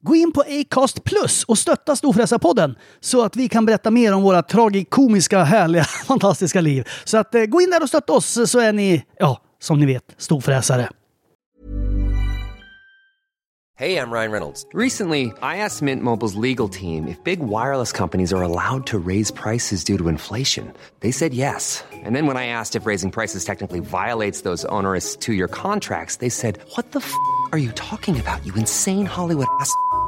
Gå in på Acast Plus och stötta Storfräsarpodden så att vi kan berätta mer om våra tragikomiska, härliga, fantastiska liv. Så att eh, gå in där och stötta oss så är ni, ja, som ni vet, storfräsare. Hej, jag heter Ryan Reynolds. Recently, I asked Mint Mobile's legal team if big wireless companies are allowed to raise prices due to inflation. They said yes. And then when I asked if raising prices technically violates those onerous two year contracts, they said, What the f are you talking about, you insane Hollywood ass?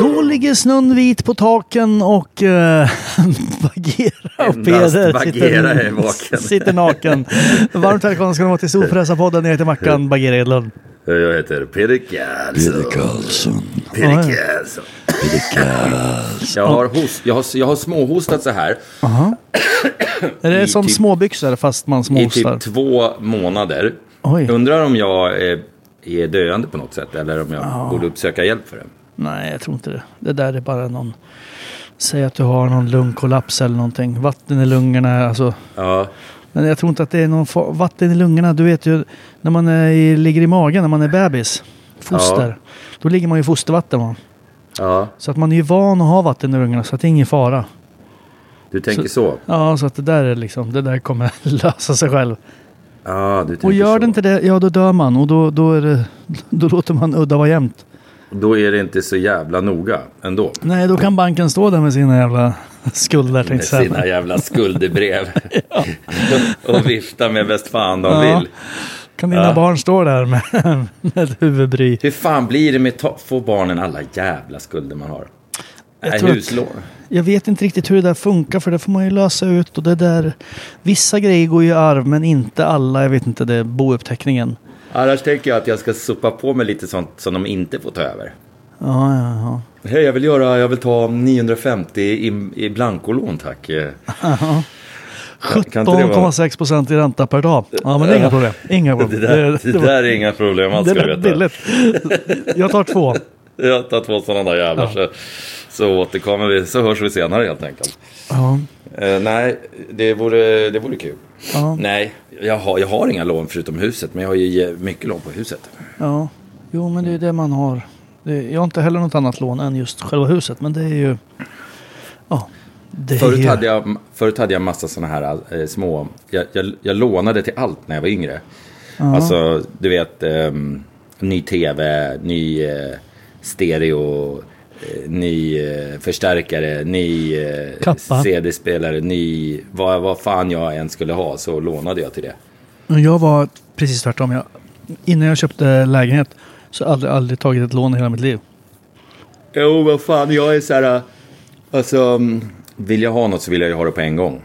Då ligger snön vit på taken och äh, Bagheera och Peder sitter, sitter naken. Varmt välkomna ska ni vara till Storfräsarpodden. Jag heter Mackan Bagheera Edlund. Jag heter Peder Karlsson. Peder Karlsson. Peder Ja, ja. Karlsson. Peder Karlsson. Jag har, host, jag, har, jag har småhostat så här Är det I som typ- småbyxor fast man i småhostar? typ två månader. Oj. Undrar om jag är, är döende på något sätt eller om jag borde uppsöka hjälp för det. Nej, jag tror inte det. Det där är bara någon... Säg att du har någon lungkollaps eller någonting. Vatten i lungorna, alltså. Ja, Men jag tror inte att det är någon fa- vatten i lungorna. Du vet ju när man är i, ligger i magen, när man är bebis. Foster. Då ligger man ju i fostervatten. Va? ja, Så att man är ju van att ha vatten i lungorna. Så att det är ingen fara. du tänker så. Ja, så att det där är liksom, det där kommer lösa sig själv. Ja, du tänker Och gör så. det inte det, ja då dör man. Och då, då, är det, då låter man udda vara jämnt. Då är det inte så jävla noga ändå. Nej, då kan banken stå där med sina jävla skulder. Med sina jävla skuldebrev. och vifta med bäst fan de Ja. vill. Kan dina Ja. barn stå där med, med ett huvudbry? Hur fan blir det med ta- få barnen alla jävla skulder man har? Jag Nej, att- huslån. Jag vet inte riktigt hur det där funkar för det får man ju lösa ut. Och det där, vissa grejer går ju i arv men inte alla. Jag vet inte, det är bouppteckningen. Annars tänker jag att jag ska sopa på mig lite sånt som de inte får ta över. Ja, ja, ja. Hej, jag vill göra, jag vill ta 950 i, i blankolån tack. Eh, Kan inte det vara- 17,6 procent i ränta per dag. Ja, men det är inga problem. Inga Det problem. där, det där är inga problem alls det lät billigt. Jag tar två. Jag tar två sådana där jävlar så, så återkommer vi, så hörs vi senare helt enkelt. Ja, Eh, nej, det vore, det vore kul. ja, Nej, jag har, jag har inga lån förutom huset, men jag har ju mycket lån på huset. ja. Jo, men det är det man har. Det, jag har inte heller något annat lån än just själva huset. Men det är ju... Ja. Det är Förut ju, hade, jag, förut hade jag massa sådana här eh, små... Jag, jag, jag lånade till allt när jag var yngre. Alltså, du vet, ehm, ny tv, ny eh, stereo, eh, ny eh, förstärkare, ny eh. CD-spelare, ny... Vad, vad fan jag än skulle ha så lånade jag till det. Jag var precis tvärtom. Jag, innan jag köpte lägenhet så har jag aldrig, aldrig tagit ett lån i hela mitt liv. Jo, vad fan, jag är så här... Alltså, mm, vill jag ha något så vill jag ju ha det på en gång.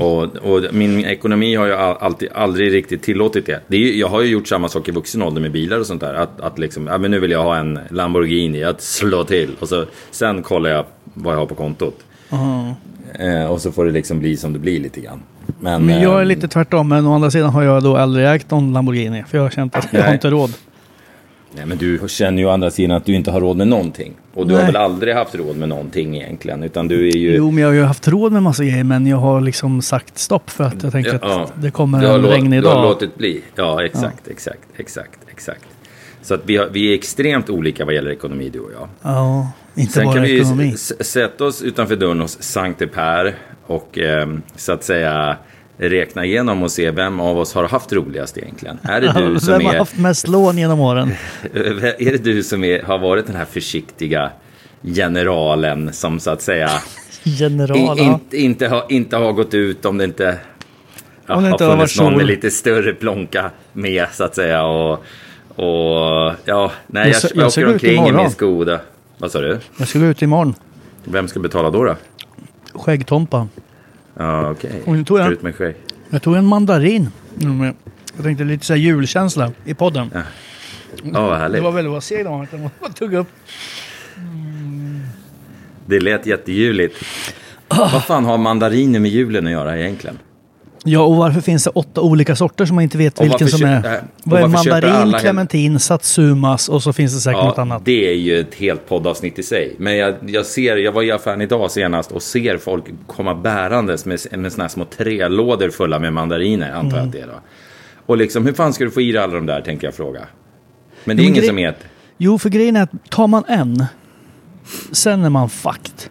Och, och min ekonomi har ju all- alltid, aldrig riktigt tillåtit det. det är, jag har ju gjort samma sak i vuxen ålder med bilar och sånt där. Att, att liksom, ja men nu vill jag ha en Lamborghini, att slå till. Och så, sen kollar jag vad jag har på kontot. Eh, och så får det liksom bli som det blir lite grann. Men, Men jag är ehm, lite tvärtom. Men å andra sidan har jag då aldrig ägt någon Lamborghini. För jag har känt att jag har inte råd. Nej men du känner ju å andra sidan att du inte har råd med någonting. Och du har Nej. väl aldrig haft råd med någonting egentligen. Utan du är ju... Jo, men jag har ju haft råd med massa grejer. Men jag har liksom sagt stopp för att jag tänker Ja, att det kommer har en låt- regnig Du har dag. låtit bli. Ja, exakt, exakt, exakt, exakt. Så att vi, har, vi är extremt olika vad gäller ekonomi, du och jag. Ja, inte Sen bara kan vi ekonomi. s- sätta oss utanför dörren hos Sankte Per och ehm, så att säga räkna igenom och se vem av oss har haft roligast egentligen. Är det du som Vem har är, haft mest lån genom åren? är, det du som är, har varit den här försiktiga generalen som så att säga General, i, ja. inte, inte, har, inte har gått ut om det inte, ja, Om det inte har funnits någon med lite större plånka med så att säga. Och, och ja, nej, Jag jag, jag, jag åker omkring i min Skoda. Vad sa du? Jag ska gå ut imorgon. Vem ska betala då? då? Skäggtompa. Ja, okej. Och nu tog jag- ut med skägg. Jag tog en mandarin. Mm, Jag tänkte lite så här julkänsla i podden. Ja, vad Det härligt. var väldigt vad seg de var. Jag tog upp. Det lät jätteljuvligt. Vad fan har mandariner med julen att göra egentligen? Ja, och varför finns det åtta olika sorter som man inte vet Och vilken som är... äh, Vad är mandarin, clementin, satsumas och så finns det säkert något annat. det är ju ett helt poddavsnitt i sig. Men jag, jag ser, jag var i affären idag senast och ser folk komma bärandes med, med såna här små trälådor fulla med mandariner, antar Mm. jag att det är då. Och liksom, hur fan ska du få i dig alla de där, tänker jag fråga. Men det är Men ingen gre- som äter. Jo, för grejen är att tar man en, sen är man fucked.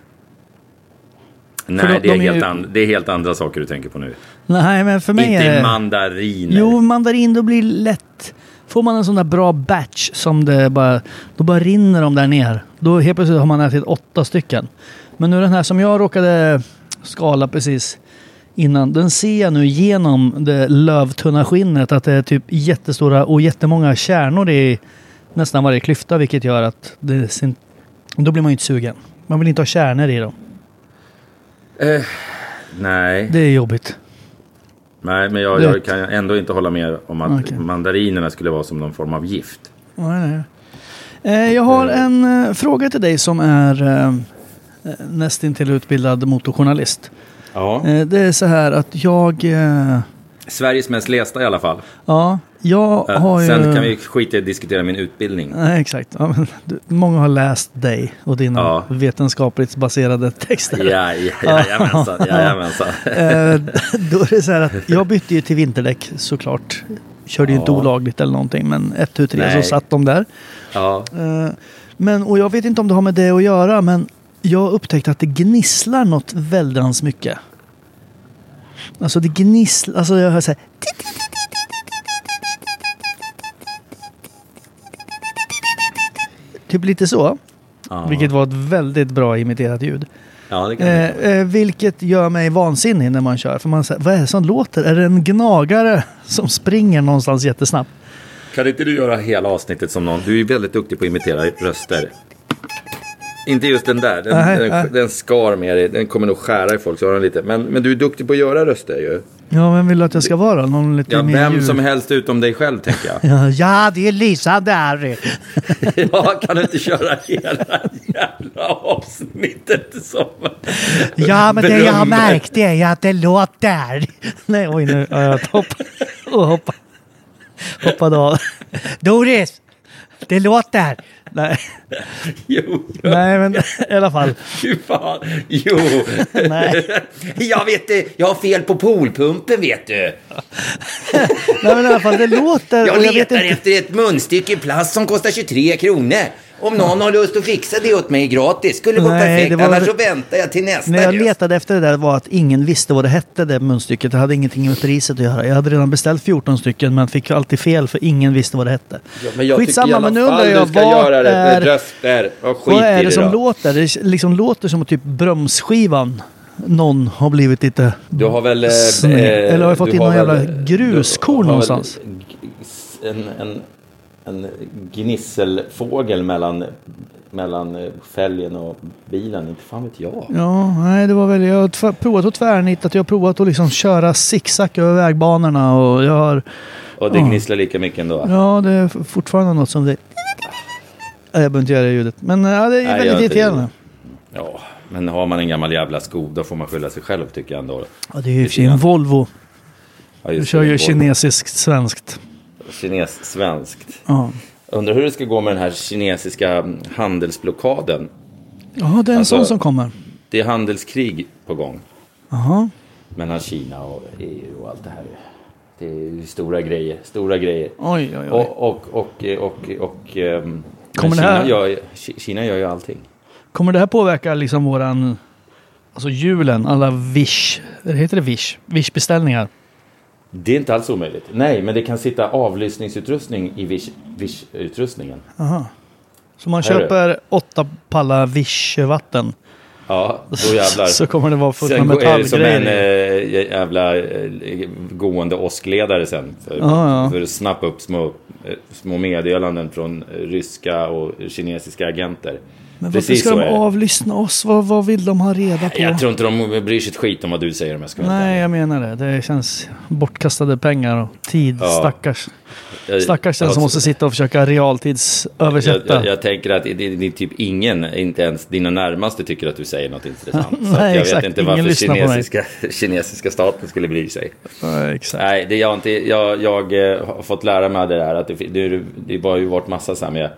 Nej, de- det, är de är helt ju- and, det är helt andra saker du tänker på nu. Nej, men för mig Inte är det... mandariner. Jo, mandarin, då blir lätt... Får man en sån där bra batch som det bara... Då bara rinner de där ner. Då helt plötsligt har man ätit åtta stycken. Men nu den här som jag råkade skala precis innan. Den ser jag nu genom det lövtunna skinnet att det är typ jättestora och jättemånga kärnor i nästan varje klyfta. Vilket gör att det... ser- Då blir man ju inte sugen. Man vill inte ha kärnor i dem. Nej, Det är jobbigt. Nej, men jag, jag kan ändå inte hålla med om att Okej. mandarinerna skulle vara som någon form av gift. Nej, nej. Eh, Jag har en eh, fråga till dig som är eh, nästintill utbildad motorjournalist. Ja. Eh, det är så här att jag... Eh, Sveriges mest lästa i alla fall. ja, jag Eh, har ju... Sen kan vi skita i att diskutera min utbildning. Nej, exakt. Ja, men, du, många har läst dig och dina Ja. vetenskapligt baserade texter. Ja, ja, jajamensan, jajamensan. Eh, då är det så här att jag bytte ju till vinterdäck såklart. Körde ju inte olagligt eller någonting men ett, tu, tre så satt de där. Eh, Men, och jag vet inte om det har med det att göra, men jag upptäckte att det gnisslar något väldans mycket. Alltså det gnisslar, alltså jag hör så här. Typ lite så. Ja. Vilket var ett väldigt bra imiterat ljud. ja, det kan Eh, eh, vilket gör mig vansinnig när man kör. För man säger, vad är det som låter? Är det en gnagare som springer någonstans jättesnabbt? Kan inte du göra hela avsnittet som någon? Du är ju väldigt duktig på att imitera röster. Inte just den där, den, Nej, den, nej. den skar mer i, den kommer nog skära i folks öron lite. Men, men du är duktig på att göra röster ju. Ja, vem vill du att jag ska vara? Någon lite Ja, mer vem ljud- som helst utom dig själv tänker jag. Ja, ja, det är Lisa där. Ja, kan du inte köra hela jävla avsnittet som Ja, men det jag har berömmer? märkt är att det låter. Nej, oj nu har jag hoppat. Och hoppa, hoppade av. Doris! Det låter. Nej, Jo, nej, men i alla fall. fy fan. Jo. Nej. Jag vet det, jag har fel på poolpumpen vet du. Nej, men i alla fall, det låter. Jag jag letar inte. efter ett munstycke i plast som kostar 23 kronor. Om någon har lust att fixa det åt mig gratis skulle det vara Nej, perfekt. det var- Annars så väntar jag till nästa När jag röst. letade efter det där var att ingen visste vad det hette, det munstycket. Det hade ingenting med priset att göra. Jag hade redan beställt 14 stycken men fick alltid fel för ingen visste vad det hette. Ja, men jag Skitsamma, tycker i alla men nu undrar jag, du ska vad göra det med är- röster. Och skit Vad är det det som då. låter? Det liksom låter som typ bromsskivan någon har blivit lite... Du har väl... eh, eh, Eller har jag fått du in någon jävla gruskorn någonstans? En, en, en gnisselfågel mellan, mellan fälgen och bilen. Inte fan vet jag. Ja, nej det var väl... Jag har provat att tvärnita. Jag har provat att liksom köra zigzag över vägbanorna och jag har... Och det Ja. gnisslar lika mycket ändå. Ja, det är fortfarande något som det... Jag behöver inte göra det ljudet. Men ja, det är Nej, väldigt irriterande. Ja, men har man en gammal jävla sko då får man skylla sig själv tycker jag ändå. Ja, det är ju i och för sig en Volvo. Ja, Du kör ju Volvo. Kines-svenskt. Ja, Undrar hur det ska gå med den här kinesiska handelsblockaden. ja det är en Alltså- sån som kommer. Det är handelskrig på gång. Jaha. Mellan Kina och EU och allt det här. Det är stora grejer. Stora grejer. Oj, oj, oj. Och, och, och, och, och, ehm, Kommer det här- Kina, gör, ju- Ki- Kina gör ju allting. Kommer det här påverka liksom våran... Alltså julen, alla Wish... Heter det Wish? Wish-beställningar. Det är inte alls omöjligt. Nej, men det kan sitta avlyssningsutrustning i Wish- Wish-utrustningen. Så man Här köper åtta pallar Wish-vatten. Ja, då jävlar. Så kommer det vara fullt med Sen går- är det som en metallgrejer. eh, jävla eh, gående åskledare sen. För, Ja, ja. för att snappa upp små, små meddelanden från eh, ryska och kinesiska agenter. Men varför Precis ska de är avlyssna oss? Vad, vad vill de ha reda på? Jag tror inte de bryr sig ett skit om vad du säger om jag ska Nej, jag menar det. Det känns bortkastade pengar och tid. Ja. Stackars. Jag- Stackars den som måste sitta och försöka jag, realtidsöversätta. jag, jag tänker att det, det, det är typ ingen, inte ens dina närmaste tycker att du säger något intressant. Så Nej, jag exakt. vet inte Ingen varför kinesiska, kinesiska staten skulle bry sig. Ja, exakt. Nej, det jag inte, jag, jag eh, har fått lära mig det där att det, det, det har ju varit massa så här med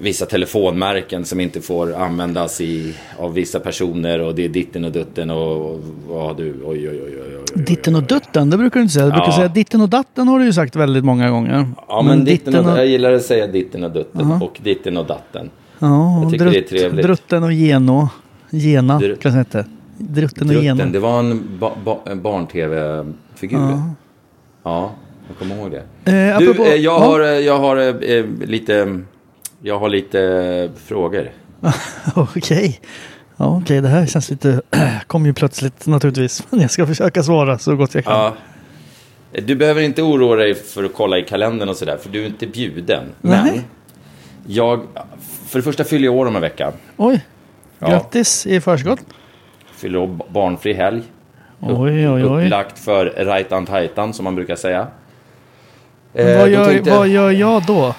vissa telefonmärken som inte får användas i, av vissa personer och det är ditten och dutten och, och vad du, oj oj oj oj. oj, oj. Ditten och dutten, det brukar du inte säga. Du brukar Ja. säga ditten och datten har du ju sagt väldigt många gånger. Ja, men, ditten och, jag gillar att säga ditten och dutten och ditten och datten. Ja, Jag tycker det är trevligt. Drutten och geno. Gena Dr- kanske hette. Drutten och geno. det var en ba, ba, en barn-tv-figur. Ja. Jag kommer ihåg det. Eh, Du, apropå- eh, jag ja. har, eh, jag har eh, lite, jag har lite eh, frågor. Okej. Ja, okej, det här känns lite... kom ju plötsligt naturligtvis. Men jag ska försöka svara så gott jag kan. Ja. Du behöver inte oroa dig för att kolla i kalendern och sådär, för du är inte bjuden. Nej. Men jag, för det första fyller jag år om en vecka. Oj, Ja. grattis i förskott. Fyller år barnfri helg. Oj, oj, oj. Upplagt för rajtan tajtan, som man brukar säga. Eh, vad, då, gör, tänkte, vad gör jag då?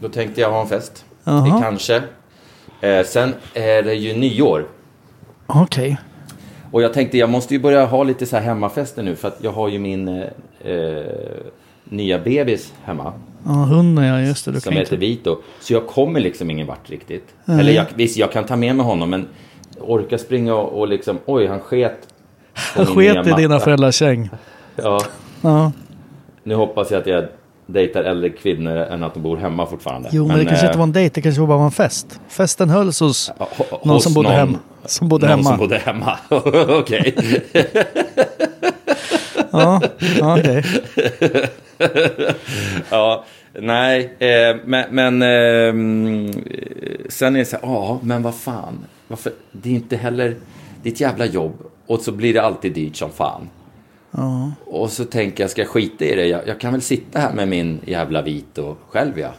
då tänkte jag ha en fest. Det kanske. Eh, sen är det ju nyår. Okej. Och jag tänkte jag måste ju börja ha lite så här hemmafester nu för att jag har ju min eh, eh, nya bebis hemma. Ja, hunden ja, just det. Som heter. Vito. Så jag kommer liksom ingen vart riktigt. Eller jag, visst, jag kan ta med mig honom men orka springa och, och liksom, oj han sket nya sket i dina föräldrars säng. Ja, Ja. nu hoppas jag att jag dejtar äldre kvinnor än att de bor hemma fortfarande. Jo, men, det kanske eh, inte var en dejt, det kanske bara var en fest. Festen hölls hos ja, ho- någon hos som bodde någon- hemma. Som bodde någon hemma. som bodde hemma. Okej. Ja, okej. Ja, nej, eh, men, men ehm, sen är det så här, ja, men vad fan, varför, det är inte heller ditt jävla jobb och så blir det alltid dyrt som fan. Och så tänker jag, ska jag skita i det? Jag, jag kan väl sitta här med min jävla vit och själv ja,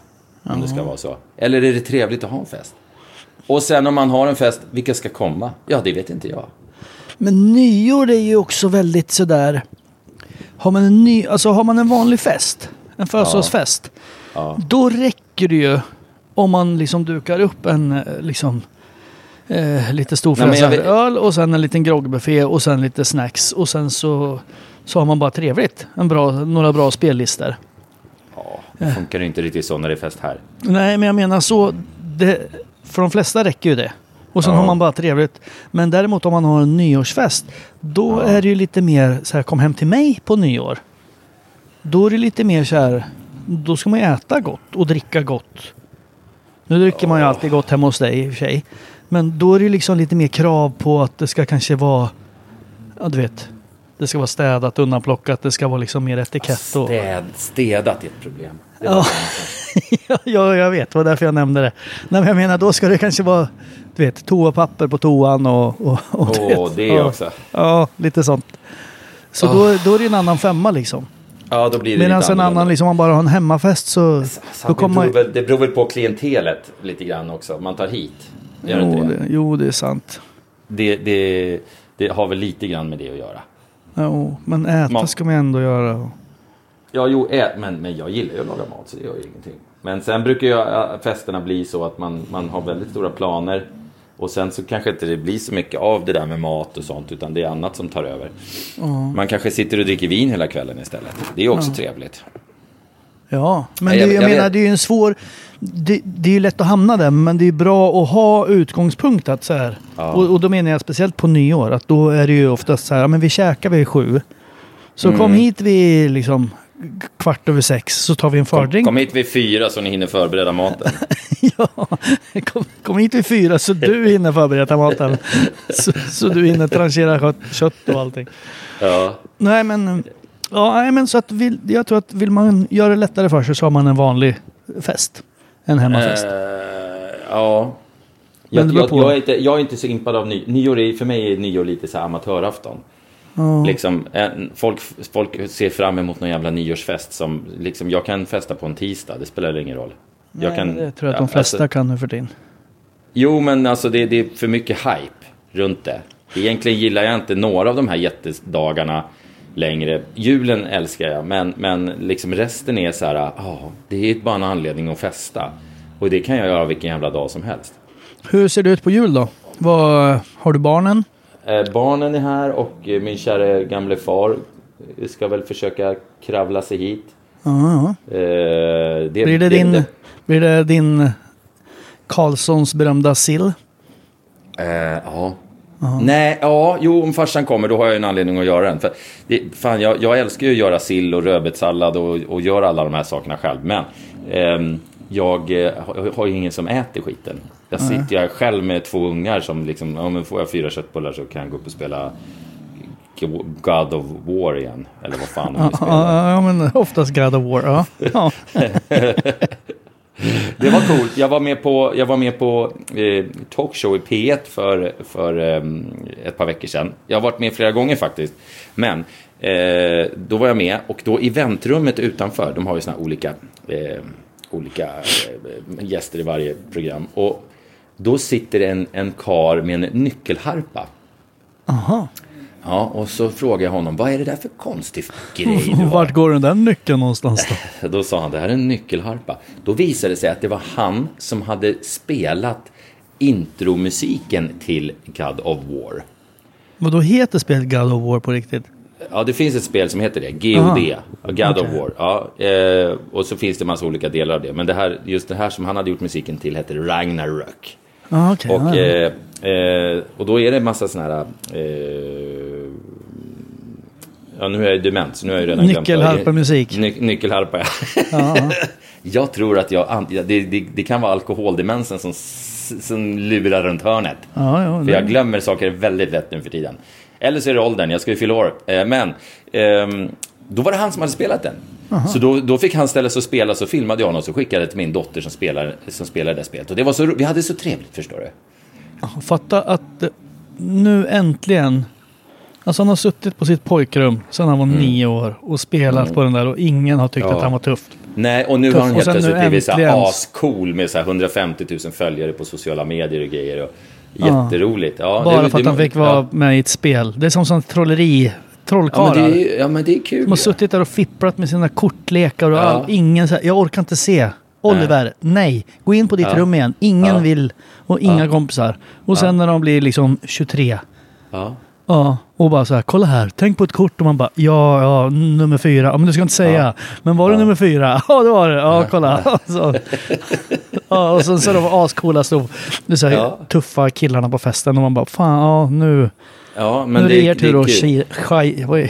om det ska vara så. Eller är det trevligt att ha en fest? Och sen om man har en fest, vilka ska komma? Ja, det vet inte jag. Men nyår är ju också väldigt sådär... Har man en, ny, alltså har man en vanlig fest, en födelsedagsfest, Ja. då räcker det ju om man liksom dukar upp en eh, liksom, eh, lite storfräsad öl och sen en liten groggbuffé och sen lite snacks och sen så, så har man bara trevligt. En bra, några bra spellistor. Ja, det funkar ju inte riktigt så när det är fest här. Nej, men jag menar så. Det, för de flesta räcker ju det. Och sen Ja. har man bara trevligt. Men däremot om man har en nyårsfest. Då Ja. är det ju lite mer så här, kom hem till mig på nyår. Då är det lite mer så här, då ska man ju äta gott och dricka gott. Nu dricker man ju alltid gott hemma hos dig i och för sig. Men då är det liksom lite mer krav på att det ska kanske vara, ja du vet, det ska vara städat, undanplockat, det ska vara liksom mer etikett. Och, Städ, städat är ett problem. Ja. ja, jag vet. Det var därför jag nämnde det. Nej, men jag menar, då ska det kanske vara du vet, toapapper på toan och... och, Åh, vet, det ja, också. Ja, lite sånt. Så då, då är det en annan femma liksom. Ja, då blir det Medan en annan, liksom, om man bara har en hemmafest så... Så Då det, kommer beror väl, det beror väl på klientelet lite grann också. Man tar hit. Gör Jo inte det? det, jo, det är sant. Det, det, det har väl lite grann med det att göra. Jo, men äta Man- ska man ändå göra. Ja, jo, ä, men, men jag gillar ju att laga mat så det gör ju ingenting. Men sen brukar ju äh, festerna bli så att man, man har väldigt stora planer. Och sen så kanske inte det blir så mycket av det där med mat och sånt utan det är annat som tar över. Man kanske sitter och dricker vin hela kvällen istället. Det är också trevligt. Ja, men Nej, det, jag- jag, jag menar vet. det är ju en svår... Det, det är ju lätt att hamna där, men det är bra att ha utgångspunkt att så här. Ja. Och, och då menar jag speciellt på nyår, att då är det ju oftast så här, men vi käkar vid sju. Så Mm. kom hit vid liksom kvart över sex, så tar vi en Kom, fördrink. kom hit vid fyra så ni hinner förbereda maten. ja, kom, kom hit vid fyra så du hinner förbereda maten. så, så du hinner tranchera kött, kött och allting. Ja. Nej men, ja, nej, men så att vill, jag tror att vill man göra det lättare för sig så har man en vanlig fest. En hemmafest. Eh, ja. Men Jag, jag, jag, är inte, jag är inte så impad av ny, nyår. Är, för mig är nyår lite så här amatörafton. Liksom, en, folk, folk ser fram emot någon jävla nyårsfest som liksom, jag kan festa på en tisdag. Det spelar ingen roll. Jag Nej, kan, det tror jag att de ja, flesta alltså, kan nu för tiden. Jo, men alltså det, det är för mycket hype runt det. Egentligen gillar jag inte några av de här jättedagarna längre. Julen älskar jag, men, men liksom resten är så här, ja, det är bara en anledning att festa. Och det kan jag göra vilken jävla dag som helst. Hur ser det ut på jul då? Vad, har du barnen? Eh, barnen är här och eh, min kära gamle far ska väl försöka kravla sig hit. Ja, ja. Eh, det, Blir det din, blir det din Karlssons berömda sill? Eh, ja. Nej, ja, jo, om farsan kommer då har jag en anledning att göra den. För det, fan, jag, jag älskar ju att göra sill och rödbetssallad och, och göra alla de här sakerna själv. Men ehm, jag eh, har, ju ingen som äter skiten. Jag sitter jag själv med två ungar som liksom, ja men får jag fyra köttbullar så kan jag gå upp och spela God of War igen. Eller vad fan de spelar. ja, men oftast God of War. Ja. Det var coolt. Jag var med på, jag var med på eh, talkshow i P1 för, för eh, ett par veckor sedan. Jag har varit med flera gånger faktiskt. Men eh, då var jag med och då i väntrummet utanför, de har ju såna här olika, eh, olika eh, gäster i varje program. Och då sitter en, en kar med en nyckelharpa. Aha. Ja, och så frågar jag honom, vad är det där för konstig grej du har? Vart går den där nyckeln någonstans då? Då sa han, det här är en nyckelharpa. Då visade det sig att det var han som hade spelat intromusiken till God of War. Vad då heter spelet God of War på riktigt? Ja, det finns ett spel som heter det, GOD, God of Okej. War. Ja, eh, och så finns det massa olika delar av det. Men det här, just det här som han hade gjort musiken till hette Ragnarök. Ah, okay, Och, eh, eh, och då är det en massa sådana här... Eh, ja, nu är jag dement, så nu har jag redan. Nyckelharpa-musik. Ny, nyckelharpa, ja. jag tror att jag... ja, Det, det, det kan vara alkoholdemensen som, som lurar runt hörnet. Ja, ja, För jag glömmer saker väldigt lätt nu för tiden. Eller så är det åldern, jag ska ju fylla år. Eh, Men ehm, då var det han som hade spelat den. Så då, då fick han ställa sig och spela, så filmade jag honom och så skickade det till min dotter som spelar, som spelar det spelet. Och det var så, vi hade så trevligt, förstår du. Fatta att eh, nu äntligen... Alltså han har suttit på sitt pojkrum sedan han var Mm. nio år och spelat på den där och ingen har tyckt Ja. att han var tufft. Nej, och nu Tuff. har han helt plötsligt blivit så ascool med så här 150 000 följare på sociala medier och grejer. Och jätteroligt. Ja, Bara det- för att det- han fick vara ja. med i ett spel. Det är som sånt trolleri. Ja Trollkarlar. men, det är, ja, men det är kul. De har ja. suttit där och fipplat med sina kortlekar och Ja. all, ingen så här, Jag orkar inte se. Oliver, nej. Gå in på ditt Ja. rum igen. Ingen Ja. vill. Och inga Ja. kompisar. Och sen när de blir liksom 23. Ja. Ja, och bara så här, kolla här, tänk på ett kort och man bara, ja, ja, nummer fyra. Ja, men du ska inte säga. Men var det nummer fyra? Ja, det var det. Ja, kolla. så, ja, och sen så de ascoola stod, så här, Ja. tuffa killarna på festen och man bara, fan, ja, nu, ja, men nu är det er det tur är att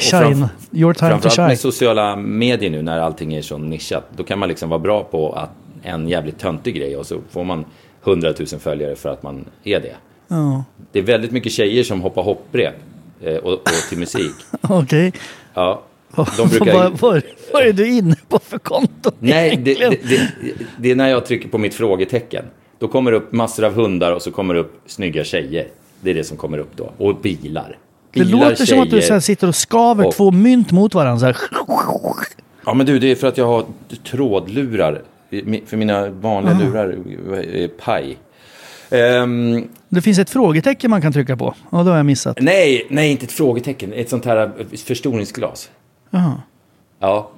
shine. Your time to shine. med sociala medier nu när allting är så nischat. Då kan man liksom vara bra på att en jävligt töntig grej och så får man 100 000 följare för att man är det. Ja, Det är väldigt mycket tjejer som hoppar hopprep eh, och, och till musik. okej. Ja, de brukar... vad, vad, vad är du inne på för konto Nej, det, det, det, det är när jag trycker på mitt frågetecken. Då kommer det upp massor av hundar och så kommer det upp snygga tjejer. Det är det som kommer upp då. Och bilar. Det bilar, låter som att du så här sitter och skaver Och- två mynt mot varandra. Så här. Ja men du, det är för att jag har trådlurar. För mina vanliga lurar är paj. Ehm, Det finns ett frågetecken man kan trycka på. Ja, det har jag missat. nej, nej, inte ett frågetecken. Ett sånt här eh, förstoringsglas. Jaha. Ja.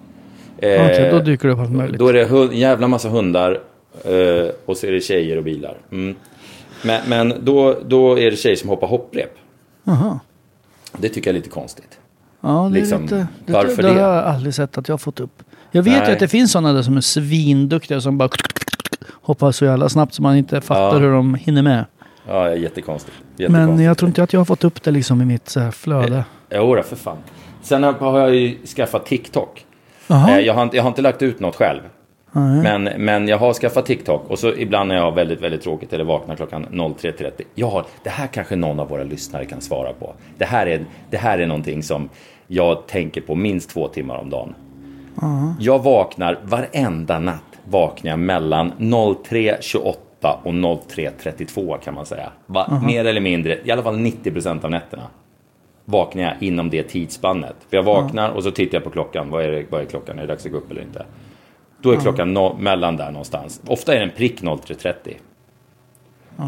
Okej, Eh, då dyker det upp allt möjligt. Då är det hund, en jävla massa hundar eh, och så är det tjejer och bilar. Mm. Men, men då, då är det tjejer som hoppar hopprep. Jaha. Det tycker jag är lite konstigt. Ja, det liksom, lite... Det, varför det, det? har jag aldrig sett att jag har fått upp. Jag vet ju Nej. att det finns sådana där som är svinduktiga som bara hoppar så jävla snabbt så man inte fattar Ja. hur de hinner med. Ja, jättekonstigt. Men jättekonstigt. jag tror inte att jag har fått upp det liksom i mitt flöde. Jo, då, för fan. Sen har- jag ju skaffat TikTok. Eh, Jag har, inte, jag har inte lagt ut något själv. Men, men jag har skaffat TikTok och så ibland när jag har väldigt, väldigt tråkigt eller vaknar klockan 03.30. Jag har, det här kanske någon av våra lyssnare kan svara på. Det här är, det här är någonting som jag tänker på minst två timmar om dagen. Jag vaknar varenda natt vaknar jag mellan 03.28 och 03.32 kan man säga. Va, Mer eller mindre, i alla fall 90% av nätterna vaknar jag inom det tidsspannet. För jag vaknar och så tittar jag på klockan. Vad är, det, vad är klockan? Är det dags att gå upp eller inte? Då är klockan no, mellan där någonstans. Ofta är den prick 03.30.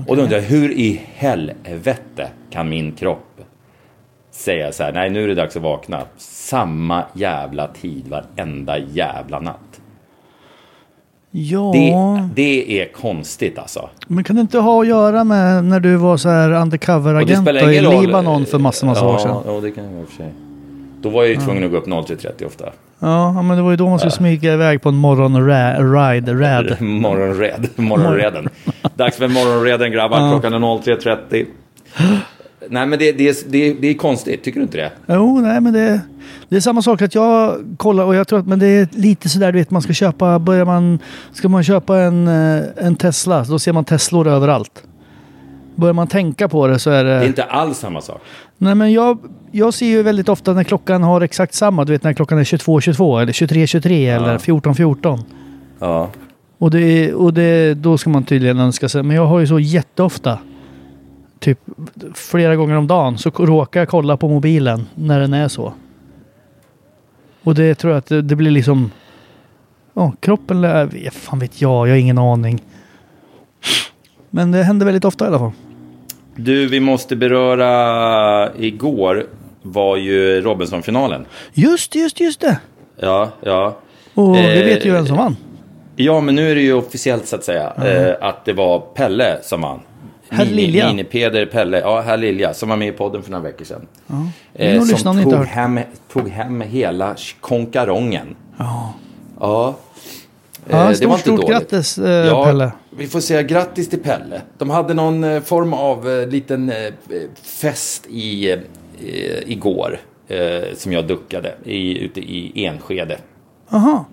Och då undrar jag, hur i helvete kan min kropp säga så här, nej nu är det dags att vakna. Samma jävla tid varenda jävla natt. Ja, Det, det är konstigt alltså. men kan det inte ha att göra med när du var så här undercover-agent i roll. Libanon för massor, massor ja, år sedan? Ja, det kan jag i och för sig. Då var jag ju tvungen att gå upp 03.30 ofta. Ja, ja, men det var ju då man skulle smyga iväg på en morgonride, rad. Morgonred, morgonreden. Dags för morgonreden grabbar, klockan är 03.30. Nej men det, det, är- det, det är konstigt, tycker du inte det? Jo, nej men det, det är samma sak att jag kollar och jag tror att men det är lite sådär du vet man ska köpa, börjar man, ska man köpa en, eh, en Tesla då ser man Teslor överallt. Börjar man tänka på det så är det... Det är inte alls samma sak. Nej men jag, jag ser ju väldigt ofta när klockan har exakt samma, du vet när klockan är 22.22 eller 23.23 eller 14.14. Ja. Och, det, och det, då ska man tydligen önska sig. Men jag har ju så jätteofta, typ flera gånger om dagen, så råkar jag kolla på mobilen när den är så. Och det tror jag att det, det blir liksom... Ja, kroppen lär... Fan vet jag, jag har ingen aning. Men det händer väldigt ofta i alla fall. Du, vi måste beröra, igår var ju Robinson-finalen. Just just just det! Ja, ja. Och vi Eh, vet ju vem som vann. Ja, men nu är det ju officiellt så att säga eh, att det var Pelle som vann. Herr Lilja. Mini-Peder Pelle, ja, herr Lilja, som var med i podden för några veckor sedan. Nog lyssnarna som tog hem, tog hem hela konkarongen. Ja. Ja. Ja, Eh, stort, stort grattis, eh, ja, Pelle. Vi får säga grattis till Pelle. De hade någon eh, form av liten fest i, igår. Som jag duckade i, ute i Enskede. Aha.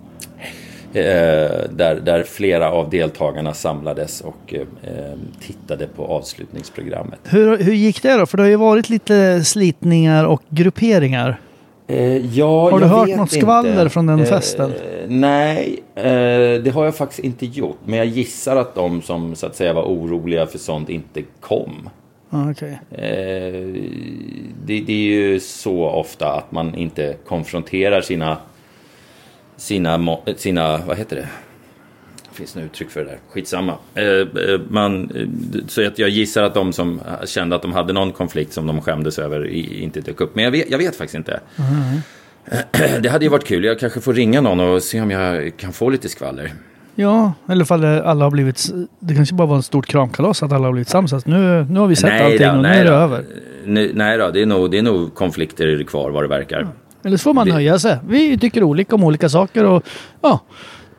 Där, där flera av deltagarna samlades och tittade på avslutningsprogrammet. Hur, hur gick det då? För det har ju varit lite slitningar och grupperingar. Eh, ja, Har du hört något skvaller inte. från den Eh, festen? nej, eh, det har jag faktiskt inte gjort. Men jag gissar att de som så att säga var oroliga för sånt inte kom. Okej. Eh, det, det är ju så ofta att man inte konfronterar sina, sina, sina vad heter det? Det finns något uttryck för det där. Skitsamma. Eh, eh, man, eh, så jag gissar att de som kände att de hade någon konflikt som de skämdes över inte dök upp. Men jag vet, jag vet faktiskt inte. Det hade ju varit kul. Jag kanske får ringa någon och se om jag kan få lite skvaller. Ja, eller ifall det- alla har blivit... Det kanske bara var en stort kramkalas att alla har blivit sams. Att Nu, nu har vi sett allting och nu är det då. över. Nu, nej då, det är, nog, det är nog konflikter kvar vad det verkar. Eller så får man Vi- nöja sig. Vi tycker olika om olika saker och ja,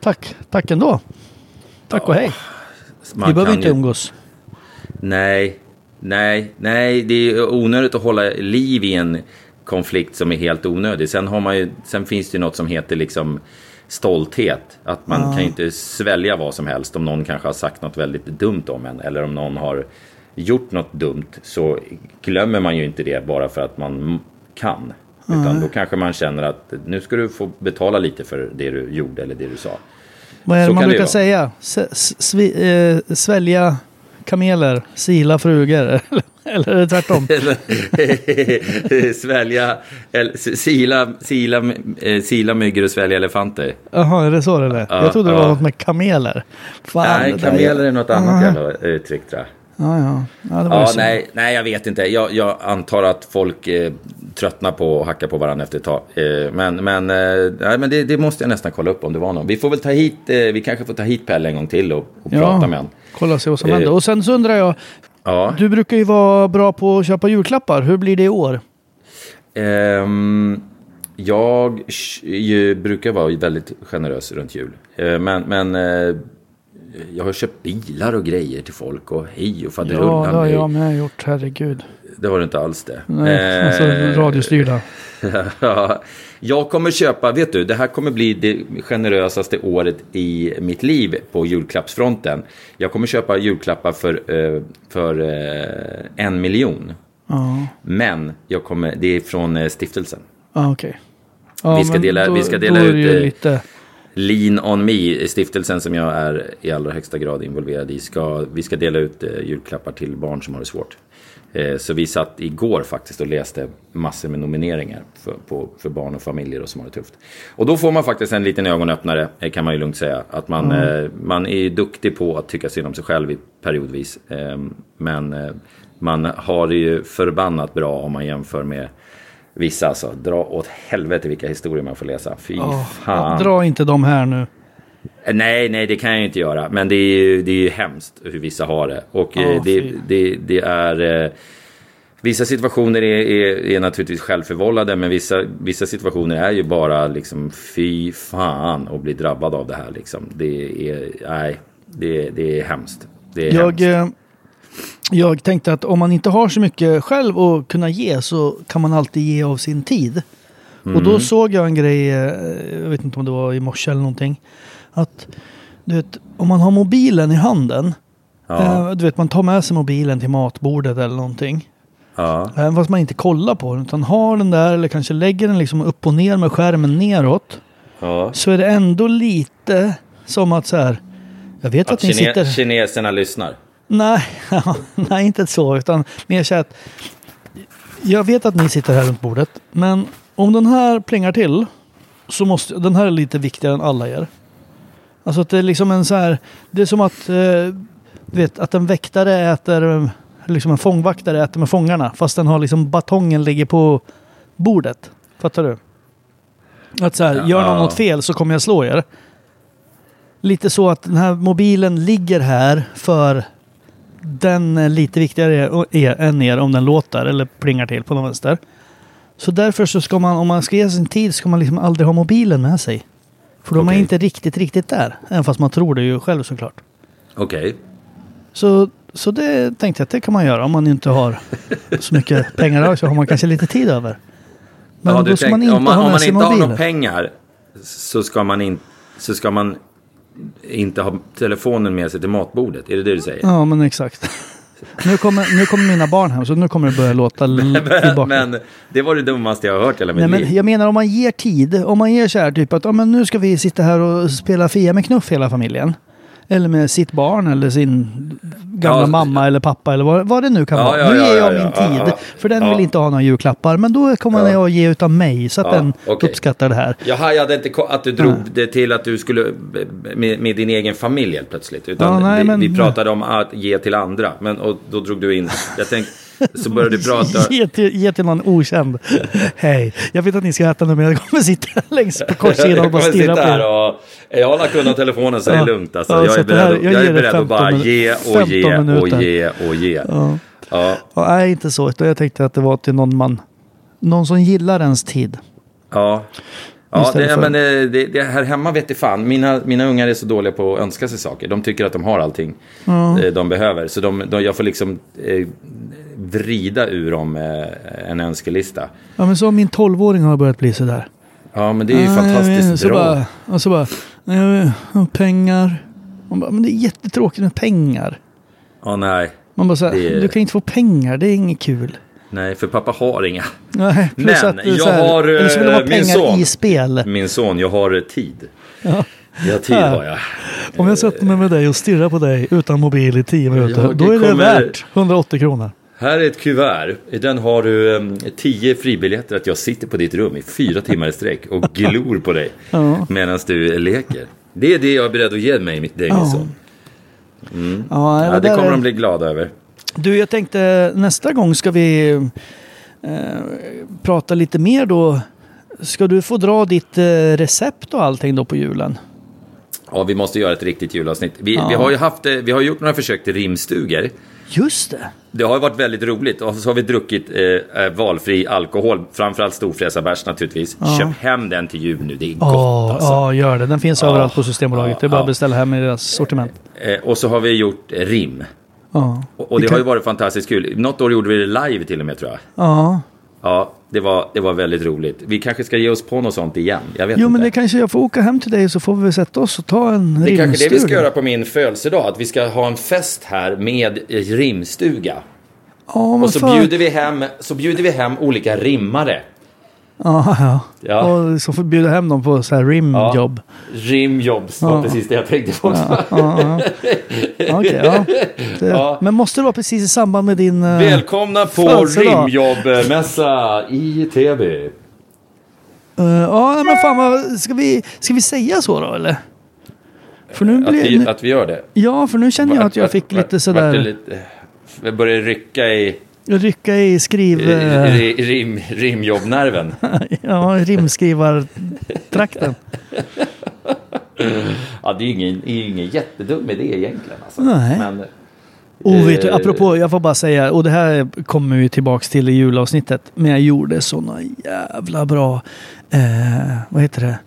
tack. Tack ändå. Tack och hej. Man Vi behöver inte ju- umgås. Nej, nej, nej, det är onödigt att hålla liv i en konflikt som är helt onödig. Sen, har man ju, sen finns det ju något som heter liksom stolthet. Att man kan ju inte svälja vad som helst om någon kanske har sagt något väldigt dumt om en. Eller om någon har gjort något dumt så glömmer man ju inte det bara för att man kan. Utan då kanske man känner att nu ska du få betala lite för det du gjorde eller det du sa. Vad är det Så man kan det brukar vara. säga? S- svi, eh, svälja kameler, sila frugor. eller är det tvärtom? svälja, eller, sila, sila, eh, sila myggor och svälja elefanter. Jaha, är det så det lät? Ja, Jag trodde det var ja. något med kameler. Fan, Nej, det där- kameler är något annat jävla uttryck tror jag. Ja, ja. ja, Ja, nej, nej, jag vet inte. Jag, jag antar att folk eh, tröttnar på att hacka på varandra efter ett tag. Eh, men men, eh, nej, men det, det måste jag nästan kolla upp om det var någon. Vi får väl ta hit, eh, vi kanske får ta hit Pelle en gång till och, och prata med honom. Kolla och se vad som Eh. händer. Och sen så undrar jag, Ja. du brukar ju vara bra på att köpa julklappar. Hur blir det i år? Ehm, jag ju, brukar vara väldigt generös runt jul. Eh, men men eh, jag har köpt bilar och grejer till folk och hej och Ja, faderullan. det har jag med gjort. Herregud. Det har du inte alls det. Nej, Eh, alltså radiostyrda. Ja, jag kommer köpa, vet du, det här kommer bli det generösaste året i mitt liv på julklappsfronten. Jag kommer köpa julklappar för, eh, för eh, en miljon. Ja, Men jag kommer, det är från eh, stiftelsen. ja okej. Ja, Vi ska dela- då, vi ska dela ut, lite... Lean on Me, stiftelsen som jag är i allra högsta grad involverad i, ska, vi ska dela ut eh, julklappar till barn som har det svårt. Eh, Så vi satt igår faktiskt och läste massor med nomineringar för, på, för barn och familjer och som har det tufft. Och då får man faktiskt en liten ögonöppnare, eh, kan man ju lugnt säga. Att man, eh, man är ju duktig på att tycka synd om sig själv periodvis. Eh, Men eh, man har det ju förbannat bra om man jämför med vissa. Alltså, dra åt helvete vilka historier man får läsa. Fy fan. Dra inte dem här nu. Eh, Nej, nej, det kan jag ju inte göra. Men det är ju, det är ju hemskt hur vissa har det. Och eh, det, det, det är... Eh, vissa situationer är, är, är naturligtvis självförvållade, men vissa, vissa situationer är ju bara liksom fy fan att bli drabbad av det här. Liksom. Det är... Nej, det, det är hemskt. Det är Jag, hemskt. Eh, jag tänkte att om man inte har så mycket själv att kunna ge så kan man alltid ge av sin tid. Och Mm. då såg jag en grej, eh, jag vet inte om det var i morse eller någonting. Att du vet, om man har mobilen i handen. Ja, Eh, du vet, man tar med sig mobilen till matbordet eller någonting. ja, Även fast man inte kollar på den. Utan har den där eller kanske lägger den liksom upp och ner med skärmen neråt. ja. Så är det ändå lite som att så här. Jag vet att, Att ni kine, sitter... kineserna lyssnar. Nej, nej, inte så. Utan mer så att jag vet att ni sitter här runt bordet. Men om den här plingar till så måste den här är lite viktigare än alla er. Alltså att det är liksom en så här. Det är som att eh, du vet att en väktare äter liksom en fångvaktare äter med fångarna. Fast den har liksom batongen ligger på bordet. Fattar du? Att så här, gör någon något fel så kommer jag slå er. Lite så att den här mobilen ligger här för den är lite viktigare är, än er om den låter eller plingar till på någon vänster. Så därför så ska man, om man ska ge sin tid, ska man liksom aldrig ha mobilen med sig. För då är man inte riktigt, riktigt där. Även fast man tror det ju själv såklart. Okej. Så, så det tänkte jag att det kan man göra om man inte har så mycket pengar så har man kanske lite tid över. Men Ja, då ska man tänk- inte om man, ha om med man sig inte har mobilen. några pengar så ska man, in, så ska man inte ha telefonen med sig till matbordet. Är det det du säger? Ja, men exakt. Nu kommer, nu kommer mina barn hem så nu kommer det börja låta tillbaka. men det var det dummaste jag har hört hela mitt Nej, men liv. jag menar om man ger tid. Om man ger så här typ att ja, men nu ska vi sitta här och spela Fia med knuff hela familjen. Eller med sitt barn eller sin gamla Ja, mamma eller pappa eller vad, vad det nu kan Ja, vara. ja, nu ger jag ja, min tid. För den vill inte ha några julklappar. Men då kommer Ja. jag att ge utav mig så att den okej. uppskattar det här. Jag hajade inte att du drog det till att du skulle med, med din egen familj helt plötsligt. Utan nej, vi, men- vi pratade om att ge till andra. Men och då drog du in, jag tänkte, så började du prata. Ge till, ge till någon okänd. Hej, jag vet att ni ska äta nu men jag kommer sitta längst på kortsidan och bara stirra på er. och... Jag har lagt undan telefonen så det är lugnt. Alltså. Ja, jag är det här- beredd, jag jag är beredd att bara 15 ge och 15 ge och ge och ge. Ja. Ja. Ja, nej, inte så. Jag tänkte att det var till någon man... Någon som gillar ens tid. Ja. Ja, det, för- men det, det, det här hemma vet jag fan. Mina, mina ungar är så dåliga på att önska sig saker. De tycker att de har allting eh, de behöver. Så de, de, jag får liksom eh, vrida ur dem eh, en önskelista. Ja, men så min 12-åring har börjat bli sådär. Ja, men det är ju Ja, jag vet fantastiskt så bra. Bara, och så bara, nej, pengar. Man bara, men det är jättetråkigt med pengar. Ja, nej. Man bara så här, Det är- du kan inte få pengar, det är inget kul. Nej, för pappa har inga. Nej, Men att jag här, har, Eller så vill ha eh, min son. i spel. Min son, jag har tid. Ja. Ja, tid Ja. har jag. Om jag sätter mig med dig och stirrar på dig utan mobil i 10 minuter, Jag då är det kommer- värt 180 kronor. Här är ett kuvert. I den har du um, tio fribiljetter att jag sitter på ditt rum i fyra timmar i sträck och glor på dig Ja. medan du leker. Det är det jag är beredd att ge mig, dig, min Ja. son. Ja, Ja, det det där kommer är- de bli glada över. Du, jag tänkte nästa gång ska vi eh, prata lite mer då. Ska du få dra ditt eh, recept och allting då på julen? Ja, vi måste göra ett riktigt julavsnitt. Vi, Ja. vi har ju haft, eh, vi har gjort några försök till rimstugor. Just det. Det har varit väldigt roligt och så har vi druckit eh, eh, valfri alkohol, framförallt storfräsarbärs naturligtvis. Köp hem den till jul nu, det är gott Ja, alltså. ja, gör det. Den finns Ja. överallt på Systembolaget. Det är bara Ja. att beställa hem i deras sortiment. Eh, och så har vi gjort eh, rim. Ja. Och, och det har ju varit fantastiskt kul. Något år gjorde vi det live till och med tror jag. Ja. Ja, det var, det var väldigt roligt. Vi kanske ska ge oss på något sånt igen. Jag vet Jo, inte. men det kanske jag får åka hem till dig så får vi väl sätta oss och ta en det är kanske det vi ska rimstuga. göra på min födelsedag. Att vi ska ha en fest här med rimstuga. Ja, men Och så fan. bjuder, vi hem, så bjuder vi hem olika rimmare. Ja, ja. Ja. Och så får bjuda hem dem på så här rimjobb. Rimjobs var Ja. precis det jag tänkte på. Ja, ja, ja. Ja. Det, Ja. Men måste det vara precis i samband med din... eh, Välkomna på rimjobbmässa i Täby. eh, ja, men fan vad... Ska vi, ska vi säga så då, eller? För nu Att blir... vi, att vi gör det. Ja, för nu känner jag att jag fick vart- lite vart det sådär... lite- Jag börjar rycka i Rycka i skriv... eh, rim, rimjobbnerven. ja, rimskrivartrakten. Ja, det är ju ingen, ingen jättedum idé egentligen. Alltså. Nej. Men, Och vet du, eh, apropå, jag får bara säga, och det här kommer vi tillbaks till i julavsnittet. Men jag gjorde såna jävla bra, eh, vad heter det,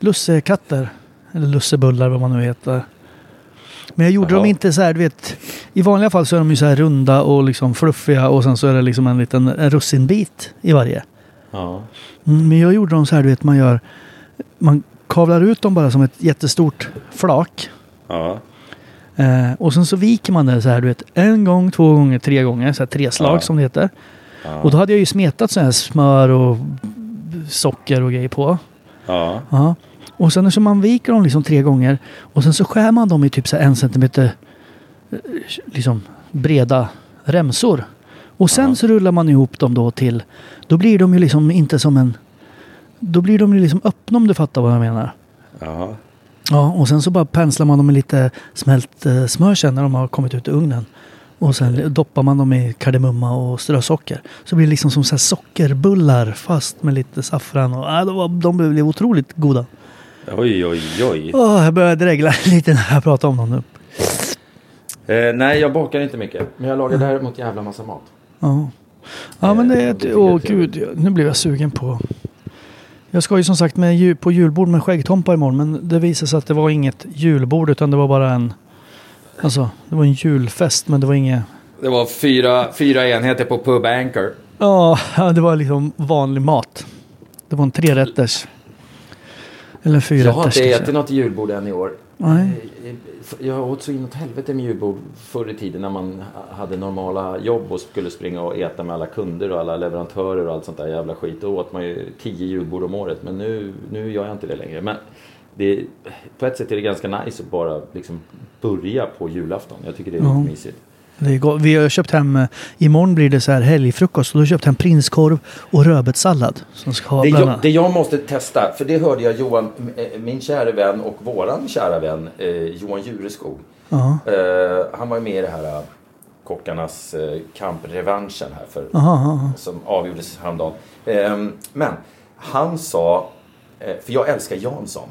lussekatter. Eller lussebullar vad man nu heter. Men jag gjorde Jaha. dem inte så här, du vet. I vanliga fall så är de ju så här runda och liksom fluffiga och sen så är det liksom en liten en russinbit i varje. Ja. Mm, Men jag gjorde dem så här, du vet, man gör, man kavlar ut dem bara som ett jättestort flak. Ja. Eh, och sen så viker man det så här, du vet, en gång, två gånger, tre gånger, så här tre slag Ja. som det heter. Ja. Och då hade jag ju smetat så här smör och socker och grejer på. ja. Och sen så man viker dem liksom tre gånger och sen så skär man dem i typ så en centimeter eh, liksom breda remsor. Och sen Ja. så rullar man ihop dem då till, då blir de ju liksom inte som en, då blir de ju liksom öppna om du fattar vad jag menar. ja. Ja, och sen så bara penslar man dem med lite smält eh, smör sen när de har kommit ut ur ugnen. Och sen doppar man dem i kardemumma och strösocker. Så blir det liksom som så här sockerbullar fast med lite saffran. Och, äh, de, var, de blev otroligt goda. Oj, oj, oj. Åh, jag börjar dregla lite när jag pratar om dem nu. Eh, nej, jag bakar inte mycket. Men jag lagar däremot jävla massa mat. Ja, ja men det Eh, är... ett- tycker Åh gud, nu blev jag sugen på... Jag ska ju som sagt med ju- på julbord med skäggtompa imorgon. Men det visade sig att det var inget julbord utan det var bara en... Alltså, det var en julfest men det var inget... Det var fyra, fyra enheter på Pub Anchor. Ja, det var liksom vanlig mat. Det var en trerätters. Eller Jag fyrätters. har inte ätit något julbord än i år. Nej. Jag åt så inåt helvete med julbord förr i tiden när man hade normala jobb och skulle springa och äta med alla kunder och alla leverantörer och allt sånt där jävla skit. Då åt man ju tio julbord om året. Men nu, nu gör jag inte det längre. Men det, på ett sätt är det ganska nice att bara liksom börja på julafton. Jag tycker det är lite mysigt. Vi har köpt hem, eh, imorgon blir det så här helgfrukost. Och då har jag köpt hem prinskorv och rödbetssallad. Som ska ha Det jag, det jag måste testa, för det hörde jag Johan, eh, min kära vän och våran kära vän eh, Johan Jureskog. Ja. Eh, han var ju med i det här eh, Kockarnas eh, kamprevanschen här för, Aha, aha. som avgjordes häromdagen. Eh, men han sa, för jag älskar Jansson.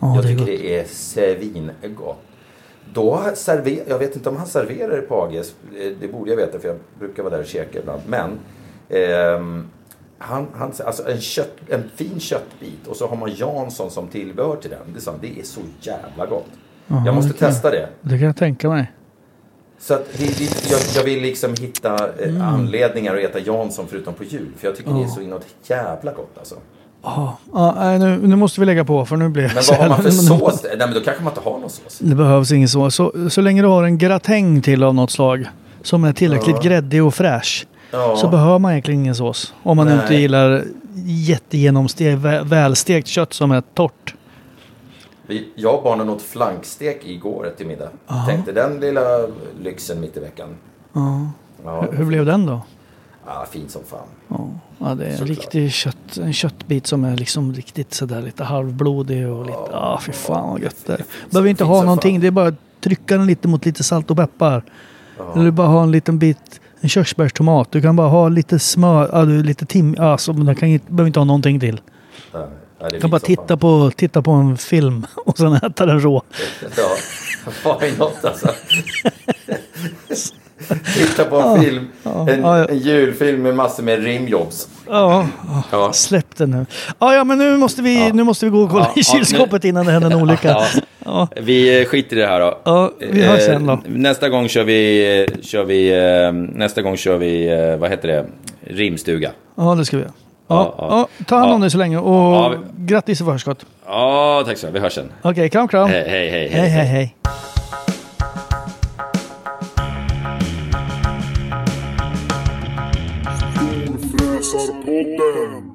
Ja, jag det är tycker det är svingott. Då server, jag vet inte om han serverar det på AGs, eh, det borde jag veta för jag brukar vara där och käka ibland. Men ehm, han, han, alltså en, kött, en fin köttbit och så har man Jansson som tillbehör till den. Det, sa han, det är så jävla gott. Aha, jag måste det testa det. Det kan jag tänka mig. Så att det, det, jag, jag vill liksom hitta eh, Mm. anledningar att äta Jansson förutom på jul. För jag tycker det är så inåt jävla gott alltså. Ja, ja, nej, nu, nu måste vi lägga på för nu blir jag Men vad har man för sås? Nej men då kanske man inte har någon sås. Det behövs ingen sås. Så, så länge du har en gratäng till av något slag. Som är tillräckligt gräddig och fräsch. Ja. Så behöver man egentligen ingen sås. Om man Nej. inte gillar jättegenomstekt, vä- välstekt kött som är torrt. Jag och barnen åt flankstek igår till middag. Tänkte den lilla lyxen mitt i veckan. Ja. Ja, Hur blev den då? Ja fint som fan. Ja, ja det är en Såklart. riktig kött, en köttbit som är liksom riktigt sådär lite halvblodig och lite, ja fy fan vad gött det är. Behöver inte ha någonting, fan. det är bara att trycka den lite mot lite salt och peppar. Eller bara ha en liten bit, en körsbärstomat. Du kan bara ha lite smör, ja, lite tim, alltså, du kan inte, behöver inte ha någonting till. Ja, ja, är Du kan bara titta fan. på, titta på en film och sen äta den rå. Ja, why not alltså. Titta på en film, en, en julfilm med massor med rimjobs. Ja, Ja. släpp det nu. Ja, ja, men nu måste vi, nu måste vi gå och kolla i kylskåpet innan det händer en olycka. Vi eh, skiter i det här då. Ja, vi hörs sen då. Eh, Nästa gång kör vi, eh, kör vi, nästa gång kör vi, vad heter det, rimstuga. Ja, det ska vi göra. Ja, Ja, ja. ta hand om dig så länge och Ja, vi- grattis i förskott. Ja, tack så mycket. Vi hörs sen. Okej, kram kram. Hej, hej, hej. hej, hej. hej. Storfräsarpodden.